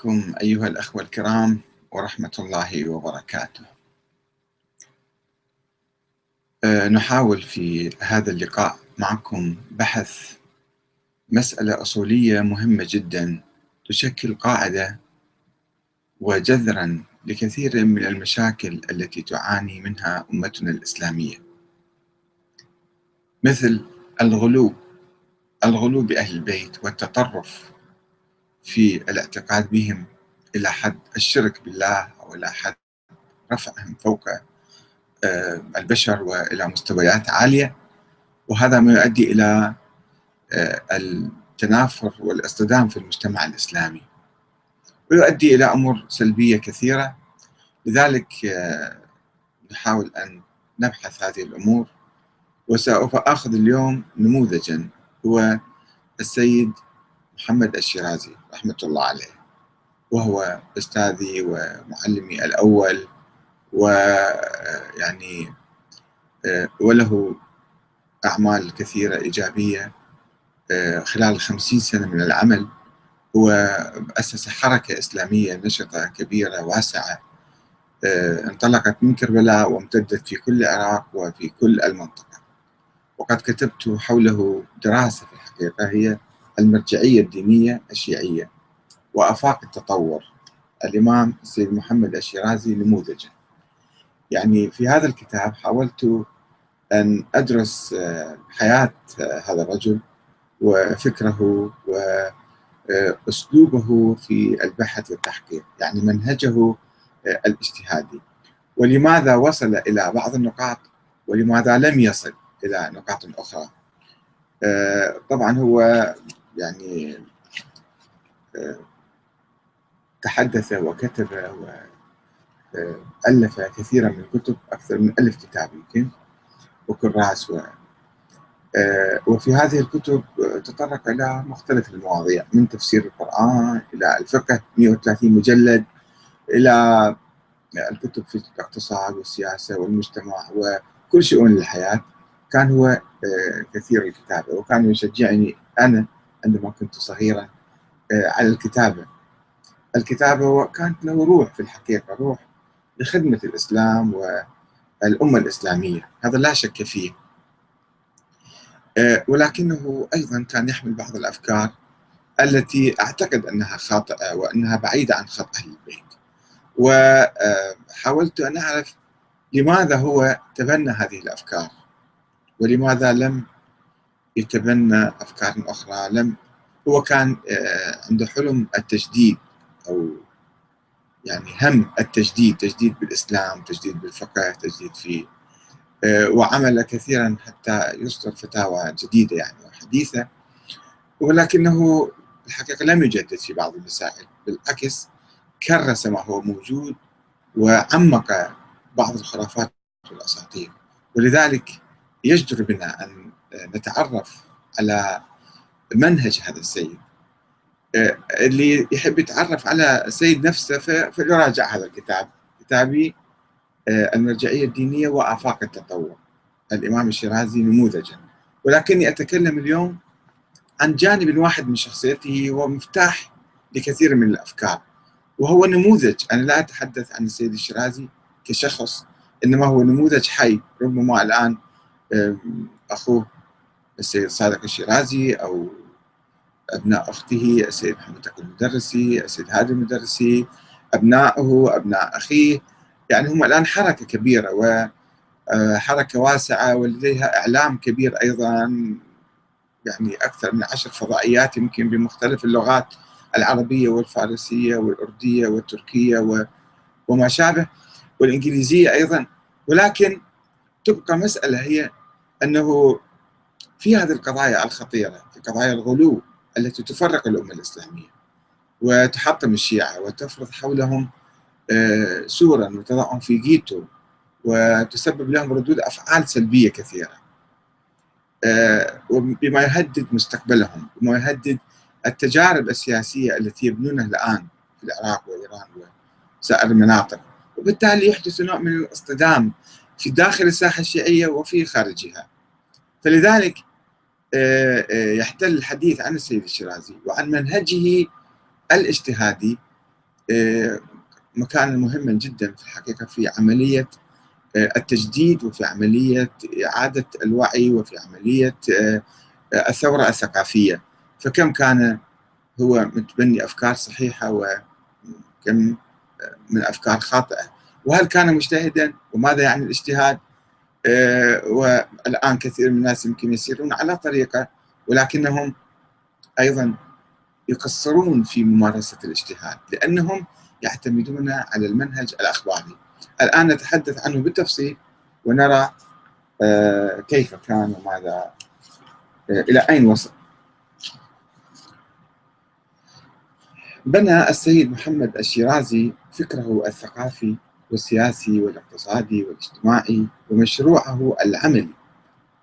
بكم أيها الأخوة الكرام ورحمة الله وبركاته. أه نحاول في هذا اللقاء معكم بحث مسألة أصولية مهمة جدا تشكل قاعدة وجذرا لكثير من المشاكل التي تعاني منها أمتنا الإسلامية مثل الغلو الغلو بأهل البيت والتطرف في الاعتقاد بهم إلى حد الشرك بالله أو إلى حد رفعهم فوق البشر وإلى مستويات عالية. وهذا ما يؤدي إلى التنافر والاصطدام في المجتمع الإسلامي. ويؤدي إلى أمور سلبية كثيرة. لذلك نحاول أن نبحث هذه الأمور. وسوف آخذ اليوم نموذجا. هو السيد محمد الشيرازي رحمة الله عليه وهو أستاذي ومعلمي الأول ويعني وله أعمال كثيرة إيجابية خلال خمسين سنة من العمل هو أسس حركة إسلامية نشطة كبيرة واسعة انطلقت من كربلاء وامتدت في كل العراق وفي كل المنطقة. وقد كتبت حوله دراسة في الحقيقة هي المرجعية الدينية الشيعية وآفاق التطور. الإمام السيد محمد الشيرازي نموذجا. يعني في هذا الكتاب حاولت أن أدرس حياة هذا الرجل وفكره وأسلوبه في البحث والتحقيق يعني منهجه الاجتهادي. ولماذا وصل إلى بعض النقاط ولماذا لم يصل إلى نقاط أخرى؟ طبعا هو يعني تحدث وكتب وألف كثيرا من الكتب أكثر من ألف كتاب يمكن وكراس و وفي هذه الكتب تطرق إلى مختلف المواضيع من تفسير القرآن إلى الفقه 130 مجلد إلى الكتب في الاقتصاد والسياسة والمجتمع وكل شؤون الحياة كان هو كثير الكتابة وكان يشجعني أنا عندما كنت صغيرا على الكتابة. الكتابة كانت له روح في الحقيقة روح لخدمة الإسلام والأمة الإسلامية. هذا لا شك فيه. ولكنه أيضا كان يحمل بعض الأفكار التي أعتقد أنها خاطئة وأنها بعيدة عن خط أهل البيت. وحاولت أن أعرف لماذا هو تبنى هذه الأفكار ولماذا لم يتبنى أفكار أخرى. لم هو كان عنده حلم التجديد أو يعني هم التجديد تجديد بالإسلام تجديد بالفقه تجديد في وعمل كثيرا حتى يصدر فتاوى جديدة يعني وحديثة. ولكنه الحقيقة لم يجدد في بعض المسائل بالعكس كرس ما هو موجود وعمق بعض الخرافات والأساطير. ولذلك يجدر بنا أن نتعرف على منهج هذا السيد. اللي يحب يتعرف على السيد نفسه فليراجع هذا الكتاب. كتابي المرجعية الدينية وآفاق التطور الإمام الشيرازي نموذجا. ولكني أتكلم اليوم عن جانب واحد من شخصيته ومفتاح لكثير من الأفكار. وهو نموذج. أنا لا أتحدث عن السيد الشيرازي كشخص إنما هو نموذج حي. ربما الآن أخوه السيد صادق الشيرازي أو أبناء أخته السيد محمد تقي المدرسي السيد هادي المدرسي أبنائه أبناء أخيه. يعني هم الآن حركة كبيرة وحركة واسعة ولديها إعلام كبير أيضا يعني أكثر من عشر فضائيات يمكن بمختلف اللغات العربية والفارسية والأردية والتركية وما شابه والإنجليزية أيضا. ولكن تبقى مسألة هي أنه في هذه القضايا الخطيرة في قضايا الغلو التي تفرق الأمة الإسلامية وتحطم الشيعة وتفرض حولهم سورا وتضعهم في جيتو وتسبب لهم ردود أفعال سلبية كثيرة بما يهدد مستقبلهم بما يهدد التجارب السياسية التي يبنونها الآن في العراق وإيران وسائر المناطق. وبالتالي يحدث نوع من الاصطدام في داخل الساحة الشيعية وفي خارجها. فلذلك يحتل الحديث عن السيد الشيرازي وعن منهجه الاجتهادي آه، مكانا مهما جدا في الحقيقة في عملية آه، التجديد وفي عملية إعادة الوعي وفي عملية آه، الثورة الثقافية. فكم كان هو متبني أفكار صحيحة وكم من أفكار خاطئة؟ وهل كان مجتهدا؟ وماذا يعني الاجتهاد؟ والآن كثير من الناس يمكن يسيرون على طريقة ولكنهم أيضا يقصرون في ممارسة الاجتهاد لأنهم يعتمدون على المنهج الأخباري. الآن نتحدث عنه بالتفصيل ونرى آه، كيف كان وماذا آه، إلى أين وصل. بنى السيد محمد الشيرازي فكره الثقافي والسياسي والاقتصادي والاجتماعي ومشروعه العملي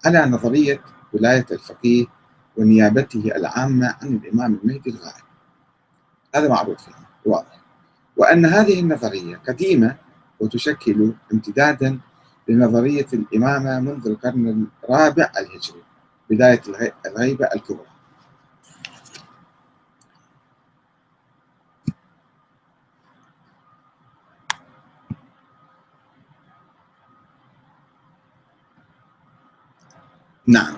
على نظرية ولاية الفقيه ونيابته العامة عن الإمام المهدي الغائب. هذا معروف يعني واضح. وأن هذه النظرية قديمة وتشكل امتدادا لنظرية الإمامة منذ القرن الرابع الهجري بداية الغيبة الكبرى. نعم.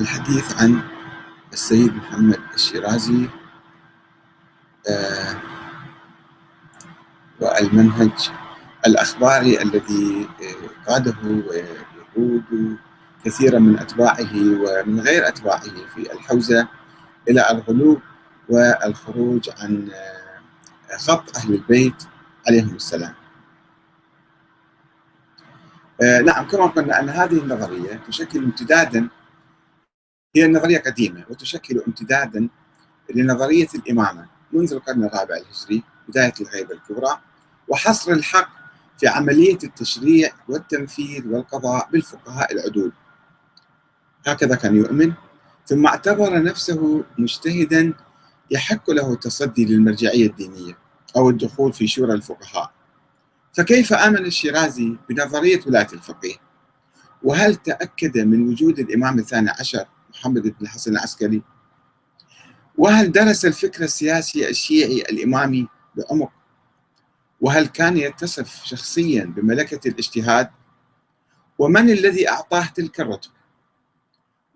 الحديث عن السيد محمد الشيرازي آه، والمنهج الأخباري الذي آه، قاده ويقود كثيرا من أتباعه ومن غير أتباعه في الحوزة إلى الغلو والخروج عن آه، خط أهل البيت عليهم السلام. نعم كما قلنا أن هذه النظرية تشكل امتدادا هي النظرية قديمة وتشكل امتدادا لنظرية الإمامة منذ القرن الرابع الهجري بداية الغيبة الكبرى وحصر الحق في عملية التشريع والتنفيذ والقضاء بالفقهاء العدول. هكذا كان يؤمن ثم اعتبر نفسه مجتهدا يحق له التصدي للمرجعية الدينية. أو الدخول في شورى الفقهاء. فكيف آمن الشيرازي بنظرية ولاية الفقيه؟ وهل تأكد من وجود الإمام الثاني عشر محمد بن الحسن العسكري؟ وهل درس الفكر السياسي الشيعي الإمامي بعمق؟ وهل كان يتصف شخصيا بملكة الاجتهاد؟ ومن الذي أعطاه تلك الرتبة؟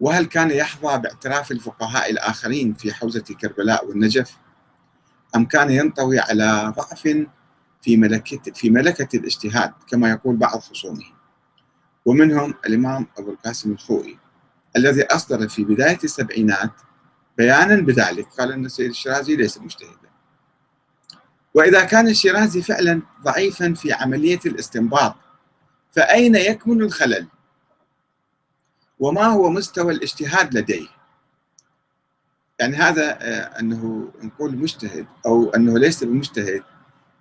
وهل كان يحظى باعتراف الفقهاء الآخرين في حوزة كربلاء والنجف؟ أم كان ينطوي على ضعف في ملكة في ملكة الاجتهاد كما يقول بعض خصومه ومنهم الإمام أبو القاسم الخوئي الذي أصدر في بداية السبعينات بيانا بذلك. قال أن السيد الشيرازي ليس مجتهدا. وإذا كان الشيرازي فعلا ضعيفا في عملية الاستنباط فأين يكمن الخلل؟ وما هو مستوى الاجتهاد لديه؟ يعني هذا آه، أنه نقول مجتهد أو أنه ليس بمجتهد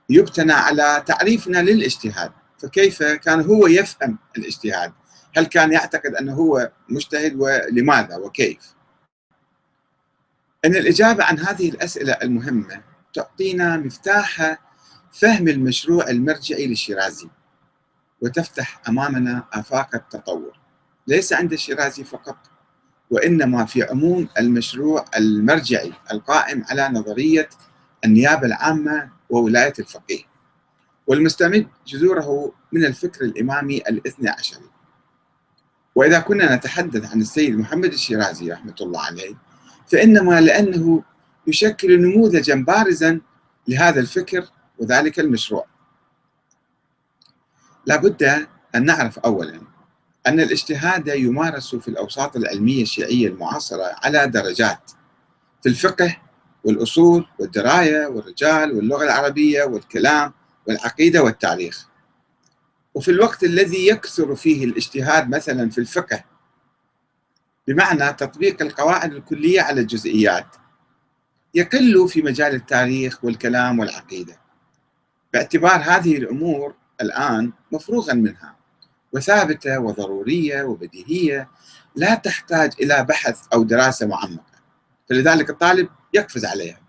يبتنى على تعريفنا للاجتهاد. فكيف كان هو يفهم الاجتهاد؟ هل كان يعتقد أنه هو مجتهد ولماذا وكيف؟ أن الإجابة عن هذه الأسئلة المهمة تعطينا مفتاح فهم المشروع المرجعي للشيرازي وتفتح أمامنا آفاق التطور. ليس عند الشيرازي فقط وإنما في عموم المشروع المرجعي القائم على نظرية النيابة العامة وولاية الفقيه. والمستمد جذوره من الفكر الإمامي الاثنى عشري وإذا كنا نتحدث عن السيد محمد الشيرازي رحمة الله عليه فإنما لأنه يشكل نموذجا بارزا لهذا الفكر وذلك المشروع. لابد أن نعرف أولا أن الاجتهاد يمارس في الأوساط العلمية الشيعية المعاصرة على درجات في الفقه والأصول والدراية والرجال واللغة العربية والكلام والعقيدة والتاريخ. وفي الوقت الذي يكثر فيه الاجتهاد مثلا في الفقه بمعنى تطبيق القواعد الكلية على الجزئيات يقل في مجال التاريخ والكلام والعقيدة. باعتبار هذه الأمور الآن مفروغا منها. وثابتة وضرورية وبديهية لا تحتاج إلى بحث أو دراسة معمقة. فلذلك الطالب يقفز عليها.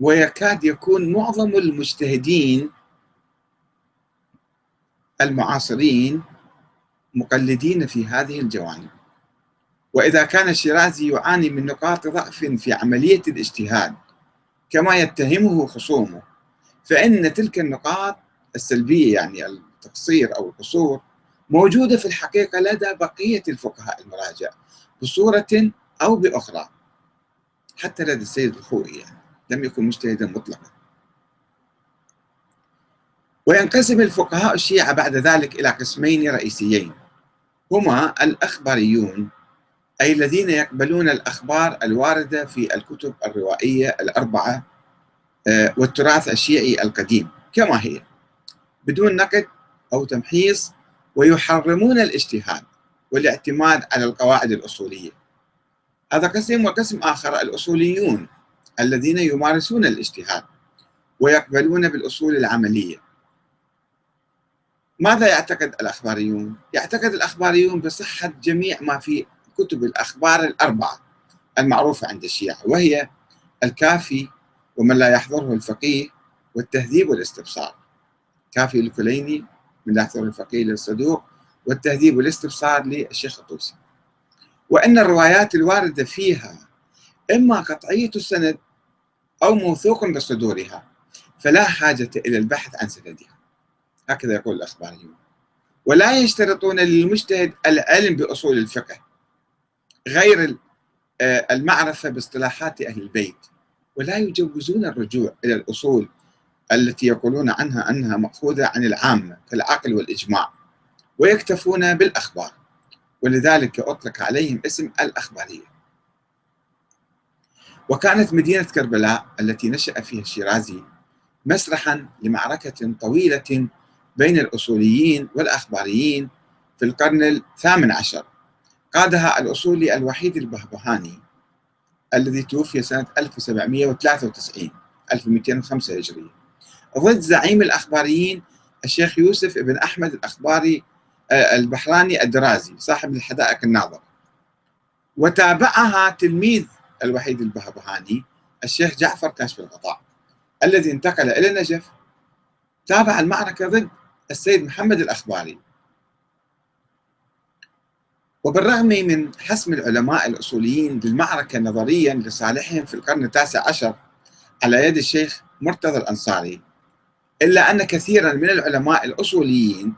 ويكاد يكون معظم المجتهدين المعاصرين مقلدين في هذه الجوانب. وإذا كان الشيرازي يعاني من نقاط ضعف في عملية الاجتهاد كما يتهمه خصومه فإن تلك النقاط السلبية يعني التقصير أو القصور موجودة في الحقيقة لدى بقية الفقهاء المراجع بصورة أو بأخرى حتى لدى السيد الخوري يعني لم يكن مجتهدا مطلقا. وينقسم الفقهاء الشيعة بعد ذلك إلى قسمين رئيسيين هما الأخباريون أي الذين يقبلون الأخبار الواردة في الكتب الروائية الأربعة آه، والتراث الشيعي القديم كما هي بدون نقد أو تمحيص ويحرمون الاجتهاد والاعتماد على القواعد الأصولية. هذا قسم وقسم آخر الأصوليون الذين يمارسون الاجتهاد ويقبلون بالأصول العملية. ماذا يعتقد الأخباريون؟ يعتقد الأخباريون بصحة جميع ما في كتب الأخبار الأربعة المعروفة عند الشيعة وهي الكافي ومن لا يحضره الفقيه والتهذيب والاستبصار. كافي الكليني من لا يحضره الفقيه للصدوق والتهذيب والاستبصار للشيخ الطوسي. وأن الروايات الواردة فيها إما قطعية السند أو موثوق بصدورها فلا حاجة إلى البحث عن سندها. هكذا يقول الأخباريون ولا يشترطون للمجتهد العلم بأصول الفقه غير آه، المعرفة باصطلاحات أهل البيت ولا يجوزون الرجوع إلى الأصول التي يقولون عنها أنها مأخوذة عن العامة كالعقل والإجماع ويكتفون بالأخبار ولذلك أطلق عليهم اسم الأخبارية. وكانت مدينة كربلاء التي نشأ فيها الشيرازي مسرحا لمعركة طويلة بين الأصوليين والأخباريين في القرن الثامن عشر. قادها الأصولي الوحيد البهبهاني الذي توفي سنة 1793 1205 هجرية. ضد زعيم الأخباريين الشيخ يوسف بن أحمد الأخباري آه، البحراني الدرازي صاحب الحدائق الناظر وتابعها تلميذ الوحيد البهبهاني الشيخ جعفر كاشف الغطاء الذي انتقل إلى النجف تابع المعركة ضد السيد محمد الأخباري. وبالرغم من حسم العلماء الأصوليين للمعركة نظريا لصالحهم في القرن التاسع عشر على يد الشيخ مرتضى الأنصاري إلا أن كثيرا من العلماء الأصوليين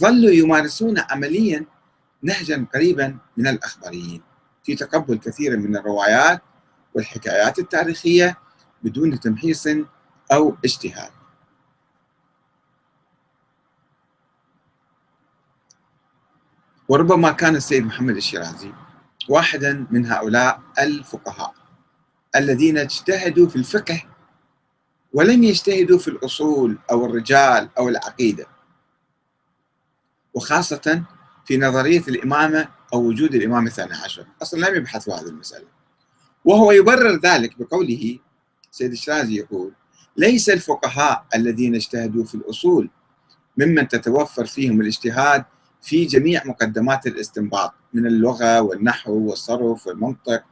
ظلوا يمارسون عمليا نهجا قريبا من الأخباريين في تقبل كثير من الروايات والحكايات التاريخية بدون تمحيص أو اجتهاد. وربما كان السيد محمد الشيرازي واحدا من هؤلاء الفقهاء الذين اجتهدوا في الفقه ولم يجتهدوا في الأصول أو الرجال أو العقيدة. وخاصة في نظرية الإمامة أو وجود الإمام الثاني عشر. أصلا لم يبحث في هذه المسألة. وهو يبرر ذلك بقوله سيد الشرازي يقول ليس الفقهاء الذين اجتهدوا في الأصول ممن تتوفر فيهم الاجتهاد في جميع مقدمات الاستنباط من اللغة والنحو والصرف والمنطق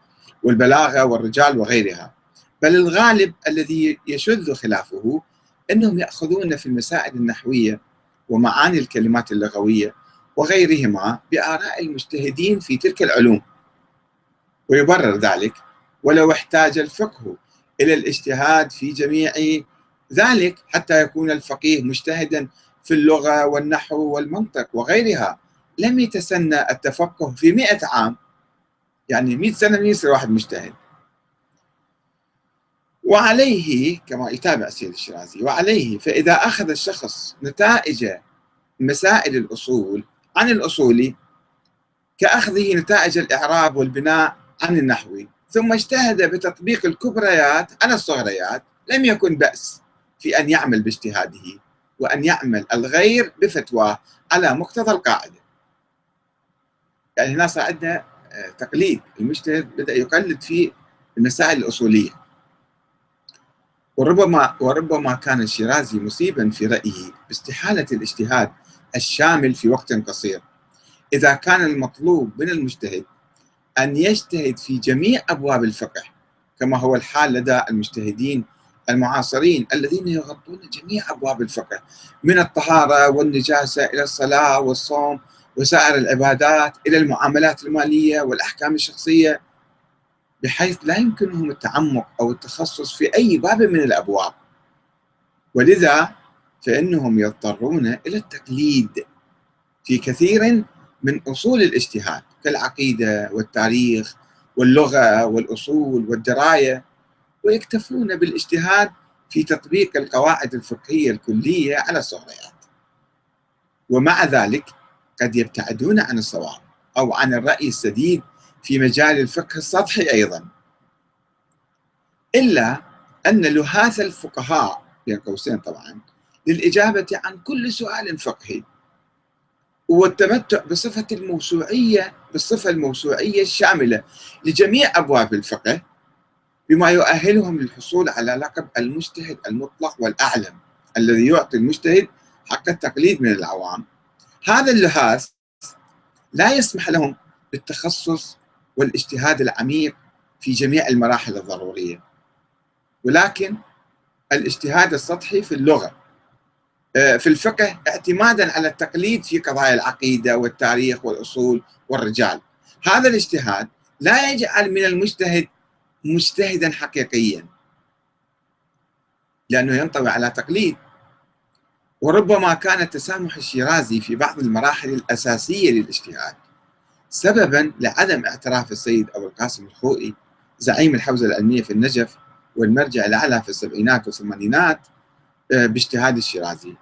والبلاغة والرجال وغيرها. بل الغالب الذي يشذ خلافه أنهم يأخذون في المسائل النحوية ومعاني الكلمات اللغوية وغيرهما بآراء المجتهدين في تلك العلوم. ويبرر ذلك ولو احتاج الفقه إلى الاجتهاد في جميع ذلك حتى يكون الفقيه مجتهدا في اللغة والنحو والمنطق وغيرها. لم يتسنى التفقه في مئة عام يعني مئة سنة من يصير واحد مجتهد. وعليه كما يتابع السيد الشيرازي وعليه فإذا أخذ الشخص نتائج مسائل الأصول عن الأصولي كأخذه نتائج الإعراب والبناء عن النحوي ثم اجتهد بتطبيق الكبريات على الصغريات لم يكن بأس في أن يعمل باجتهاده وأن يعمل الغير بفتواه على مقتضى القاعدة. يعني هنا صار عندنا آه، تقليد المجتهد بدأ يقلد في المسائل الأصولية. وربما وربما كان الشيرازي مصيبا في رأيه باستحالة الاجتهاد الشامل في وقت قصير. إذا كان المطلوب من المجتهد أن يجتهد في جميع أبواب الفقه كما هو الحال لدى المجتهدين المعاصرين الذين يغطون جميع أبواب الفقه من الطهارة والنجاسة إلى الصلاة والصوم وسائر العبادات إلى المعاملات المالية والأحكام الشخصية بحيث لا يمكنهم التعمق أو التخصص في أي باب من الأبواب. ولذا فإنهم يضطرون إلى التقليد في كثير من أصول الاجتهاد كالعقيدة والتاريخ واللغة والأصول والدراية ويكتفون بالاجتهاد في تطبيق القواعد الفقهية الكلية على الصغريات. ومع ذلك قد يبتعدون عن الصواب أو عن الرأي السديد في مجال الفقه السطحي أيضا. إلا أن لهاث الفقهاء بين قوسين طبعا للإجابة عن كل سؤال فقهي. والتمتع بصفة الموسوعية بالصفة الموسوعية الشاملة لجميع أبواب الفقه بما يؤهلهم للحصول على لقب المجتهد المطلق والأعلم الذي يعطي المجتهد حق التقليد من العوام. هذا اللهاث لا يسمح لهم بالتخصص والاجتهاد العميق في جميع المراحل الضرورية. ولكن الاجتهاد السطحي في اللغة آه، في الفقه اعتمادا على التقليد في قضايا العقيدة والتاريخ والأصول والرجال. هذا الاجتهاد لا يجعل من المجتهد مجتهدا حقيقيا لأنه ينطوي على تقليد. وربما كان التسامح الشيرازي في بعض المراحل الأساسية للاجتهاد. سببا لعدم اعتراف السيد أبو القاسم الخوئي زعيم الحوزة العلمية في النجف والمرجع الأعلى في السبعينات والثمانينات آه، باجتهاد الشيرازي.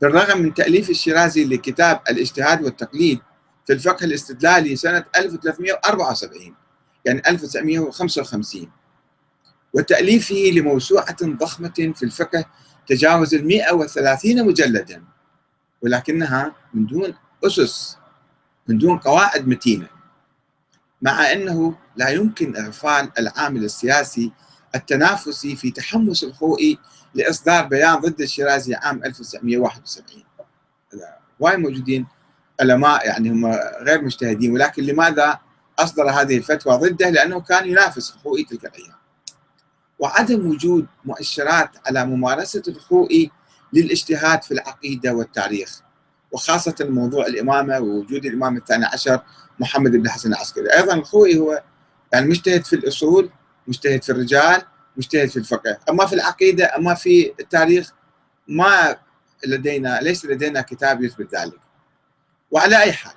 بالرغم من تأليف الشيرازي لكتاب الاجتهاد والتقليد في الفقه الاستدلالي سنة 1374 يعني 1955 وتأليفه لموسوعة ضخمة في الفقه تجاوز ال 130 مجلدا ولكنها من دون أسس. من دون قواعد متينة مع أنه لا يمكن إغفال العامل السياسي التنافسي في تحمس الخوئي لإصدار بيان ضد الشيرازي عام 1971 واي موجودين علماء يعني هم غير مجتهدين ولكن لماذا أصدر هذه الفتوى ضده؟ لأنه كان ينافس الخوئي تلك الأيام. وعدم وجود مؤشرات على ممارسة الخوئي للاجتهاد في العقيدة والتاريخ. وخاصة موضوع الإمامة ووجود الإمام الثاني عشر محمد بن حسن العسكري. أيضا الخوئي هو يعني مجتهد في الأصول مجتهد في الرجال مجتهد في الفقه. أما في العقيدة أما في التاريخ ما لدينا ليس لدينا كتاب يثبت ذلك. وعلى أي حال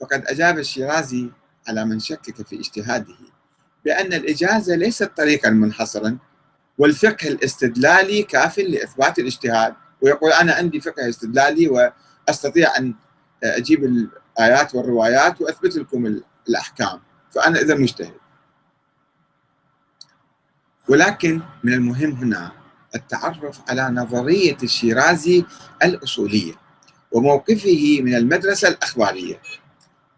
فقد أجاب الشيرازي على من شكك في اجتهاده بأن الإجازة ليست طريقا منحصرا والفقه الاستدلالي كاف لإثبات الاجتهاد. ويقول أنا عندي فقه استدلالي وأستطيع أن أجيب الآيات والروايات وأثبت لكم الأحكام فأنا إذا مجتهد. ولكن من المهم هنا التعرف على نظرية الشيرازي الأصولية وموقفه من المدرسة الأخبارية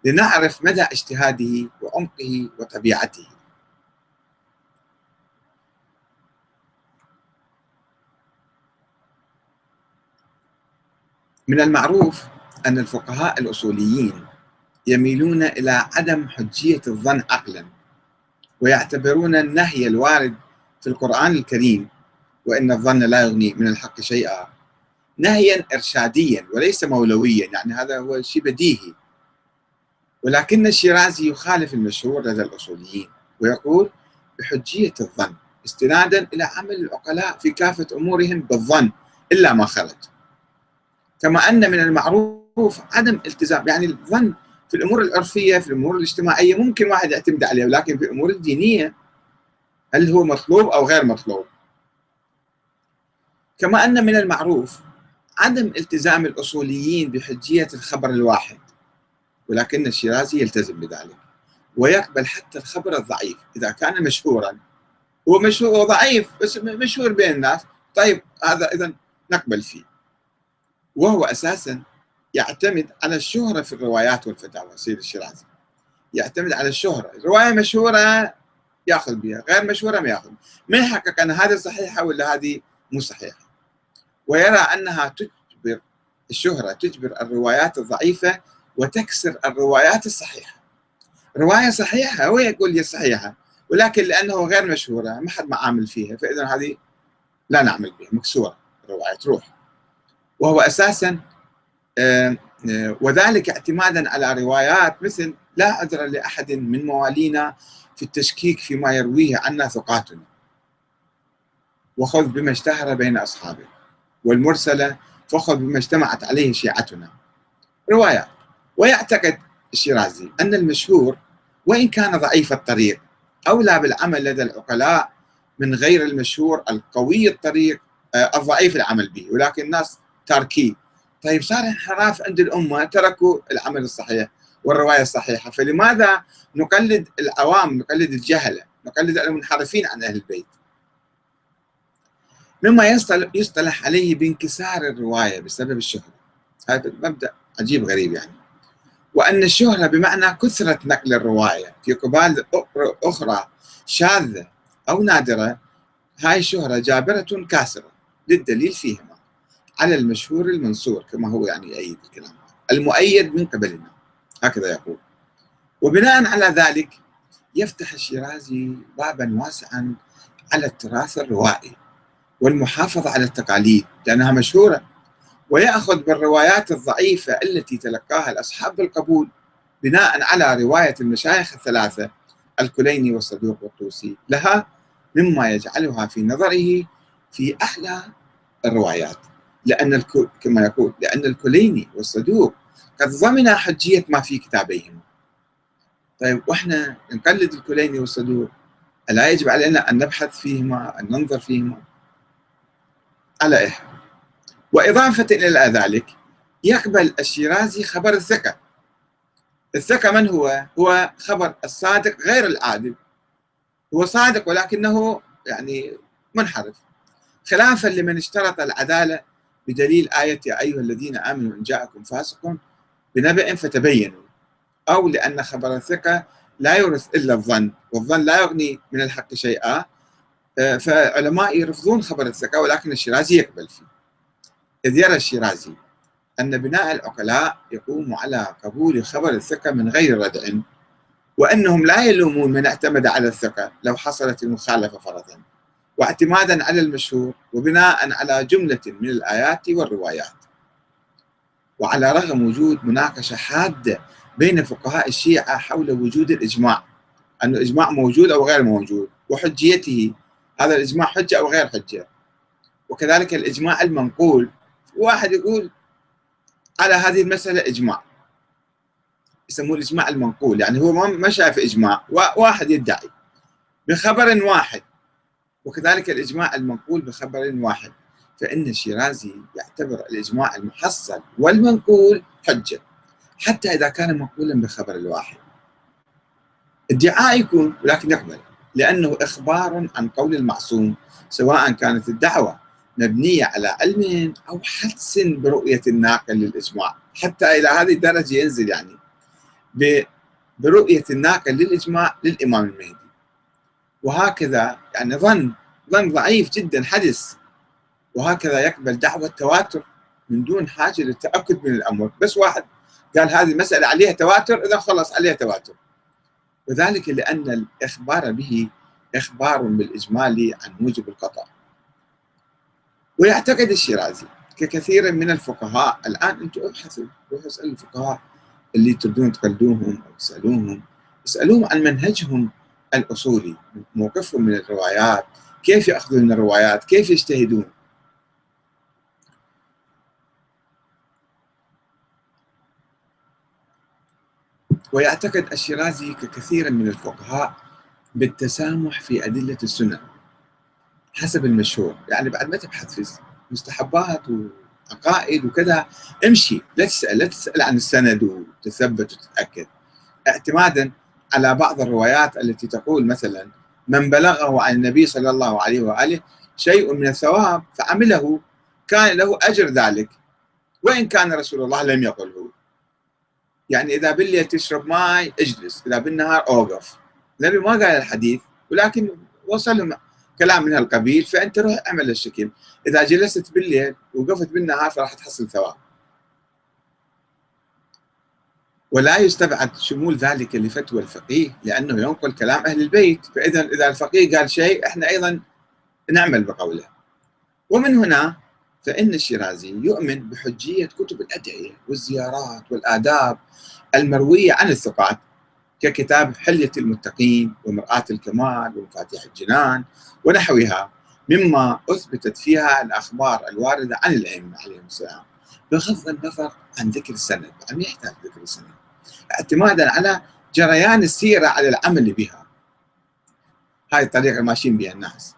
لنعرف مدى اجتهاده وعمقه وطبيعته. من المعروف أن الفقهاء الأصوليين يميلون إلى عدم حجية الظن عقلا ويعتبرون النهي الوارد في القرآن الكريم وإن الظن لا يغني من الحق شيئا نهيا إرشاديا وليس مولويا يعني هذا هو شيء بديهي. ولكن الشيرازي يخالف المشهور لدى الأصوليين ويقول بحجية الظن استنادا إلى عمل العقلاء في كافة أمورهم بالظن إلا ما خرج. كما أن من المعروف عدم التزام يعني الظن في الأمور العرفية في الأمور الاجتماعية ممكن واحد يعتمد عليه ولكن في الأمور الدينية هل هو مطلوب أو غير مطلوب؟ كما أن من المعروف عدم التزام الأصوليين بحجية الخبر الواحد ولكن الشيرازي يلتزم بذلك ويقبل حتى الخبر الضعيف إذا كان مشهورا. هو مشهور ضعيف بس مشهور بين الناس. طيب هذا إذا نقبل فيه. وهو أساسا يعتمد على الشهرة في الروايات والفتاوى سيد الشيرازي. يعتمد على الشهرة. الرواية مشهورة يأخذ بها غير مشهورة ما يأخذ. ما يحقق أن هذه صحيحة ولا هذه مو صحيحة؟ ويرى أنها تجبر الشهرة تجبر الروايات الضعيفة وتكسر الروايات الصحيحة. رواية صحيحة هو يقول هي صحيحة ولكن لأنه غير مشهورة ما حد ما عامل فيها فإذا هذه لا نعمل بها مكسورة الرواية تروح وهو أساسا آه، وذلك اعتمادا على روايات مثل لا عذر لأحد من موالينا في التشكيك فيما يرويه عنا ثقاتنا. وخذ بما اشتهر بين أصحابه والمرسلة فخذ بما اجتمعت عليه شيعتنا. روايات ويعتقد الشيرازي أن المشهور وإن كان ضعيف الطريق أولى بالعمل لدى العقلاء من غير المشهور القوي الطريق آه، الضعيف العمل به. ولكن الناس تاركيه طيب صار انحراف عند الأمة تركوا العمل الصحيح والرواية الصحيحة. فلماذا نقلد العوام نقلد الجهلة نقلد المنحرفين عن أهل البيت؟ مما يصطلح عليه بانكسار الرواية بسبب الشهرة. هذا مبدأ عجيب غريب يعني. وأن الشهرة بمعنى كثرة نقل الرواية في قبال أخرى شاذة أو نادرة هاي الشهرة جابرة كاسرة للدليل فيهما. على المشهور المنصور كما هو يعني يؤيد الكلام. المؤيد من قبلنا هكذا يقول. وبناء على ذلك يفتح الشيرازي بابا واسعا على التراث الروائي والمحافظة على التقاليد لأنها مشهورة. ويأخذ بالروايات الضعيفة التي تلقاها الأصحاب بالقبول بناء على رواية المشايخ الثلاثة الكليني والصدوق والطوسي. لها مما يجعلها في نظره في أحلى الروايات. لأن كما يقول لأن الكليني والصدوق قد ضمن حجية ما في كتابيهما طيب وإحنا نقلد الكليني والصدوق. ألا يجب علينا أن نبحث فيهما أن ننظر فيهما؟ على إيه وإضافة إلى ذلك يقبل الشيرازي خبر الثقة. الثقة من هو؟ هو خبر الصادق غير العادل هو صادق ولكنه يعني منحرف. خلافا لمن اشترط العدالة بدليل آية يا أيها الذين آمنوا إن جاءكم فاسق بنبأ فتبينوا أو لأن خبر الثقة لا يورث إلا الظن والظن لا يغني من الحق شيئا آه، فعلماء يرفضون خبر الثقة ولكن الشيرازي يقبل فيه. إذ يرى الشيرازي أن بناء العقلاء يقوم على قبول خبر الثقة من غير ردع وأنهم لا يلومون من اعتمد على الثقة لو حصلت المخالفة فرضا. واعتمادا على المشهور وبناء على جملة من الآيات والروايات. وعلى رغم وجود مناقشة حادة بين فقهاء الشيعة حول وجود الإجماع أن الإجماع موجود أو غير موجود وحجيته هذا الإجماع حجة أو غير حجة. وكذلك الإجماع المنقول واحد يقول على هذه المسألة إجماع. يسموه الإجماع المنقول يعني هو ما شاف إجماع واحد يدعي. بخبر واحد وكذلك الإجماع المنقول بخبر واحد فإن الشيرازي يعتبر الإجماع المحصل والمنقول حجة حتى إذا كان منقولا بخبر الواحد ادعاء يكون ولكن يقبل لأنه إخبار عن قول المعصوم سواء كانت الدعوة مبنية على علم أو حدس برؤية الناقل للإجماع حتى إلى هذه الدرجة ينزل يعني برؤية الناقل للإجماع للإمام المهدي. وهكذا يعني ظن ظن ضعيف جدا حدث. وهكذا يقبل دعوة تواتر من دون حاجة للتأكد من الأمر بس واحد قال هذه المسألة عليها تواتر إذا خلص عليها تواتر. وذلك لأن الإخبار به إخبار بالإجمال عن موجب القطع ويعتقد الشيرازي ككثير من الفقهاء الآن أنتم أبحثوا روحوا اسألوا الفقهاء اللي تردون تقلدوهم أو تسألوهم. اسألوهم عن منهجهم الأصولي موقفهم من الروايات كيف يأخذون الروايات؟ كيف يجتهدون؟ ويعتقد الشيرازي ككثير من الفقهاء بالتسامح في أدلة السنن حسب المشهور. يعني بعد ما تبحث في مستحبات وعقائد وكذا امشي لا تسأل لا تسأل عن السند وتثبت وتتأكد. اعتمادا على بعض الروايات التي تقول مثلا من بلغه عن النبي صلى الله عليه وآله شيء من الثواب فعمله كان له أجر ذلك وإن كان رسول الله لم يقله. يعني إذا بالليل تشرب ماء اجلس إذا بالنهار أوقف. النبي ما قال الحديث ولكن وصل كلام من هالقبيل فأنت روح اعمل الشكل. إذا جلست بالليل وقفت بالنهار فراح تحصل ثواب. ولا يستبعد شمول ذلك لفتوى الفقيه لأنه ينقل كلام أهل البيت. فإذا إذا الفقيه قال شيء إحنا أيضا نعمل بقوله. ومن هنا فإن الشيرازي يؤمن بحجية كتب الأدعية والزيارات والآداب المروية عن الثقات ككتاب حلية المتقين ومرآة الكمال ومفاتيح الجنان ونحوها مما أثبتت فيها الأخبار الواردة عن الأئمة عليهم السلام بغض النظر عن ذكر السند. عن يحتاج ذكر السند. اعتمادا على جريان السيرة على العمل بها. هاي الطريقة ماشيين بها الناس.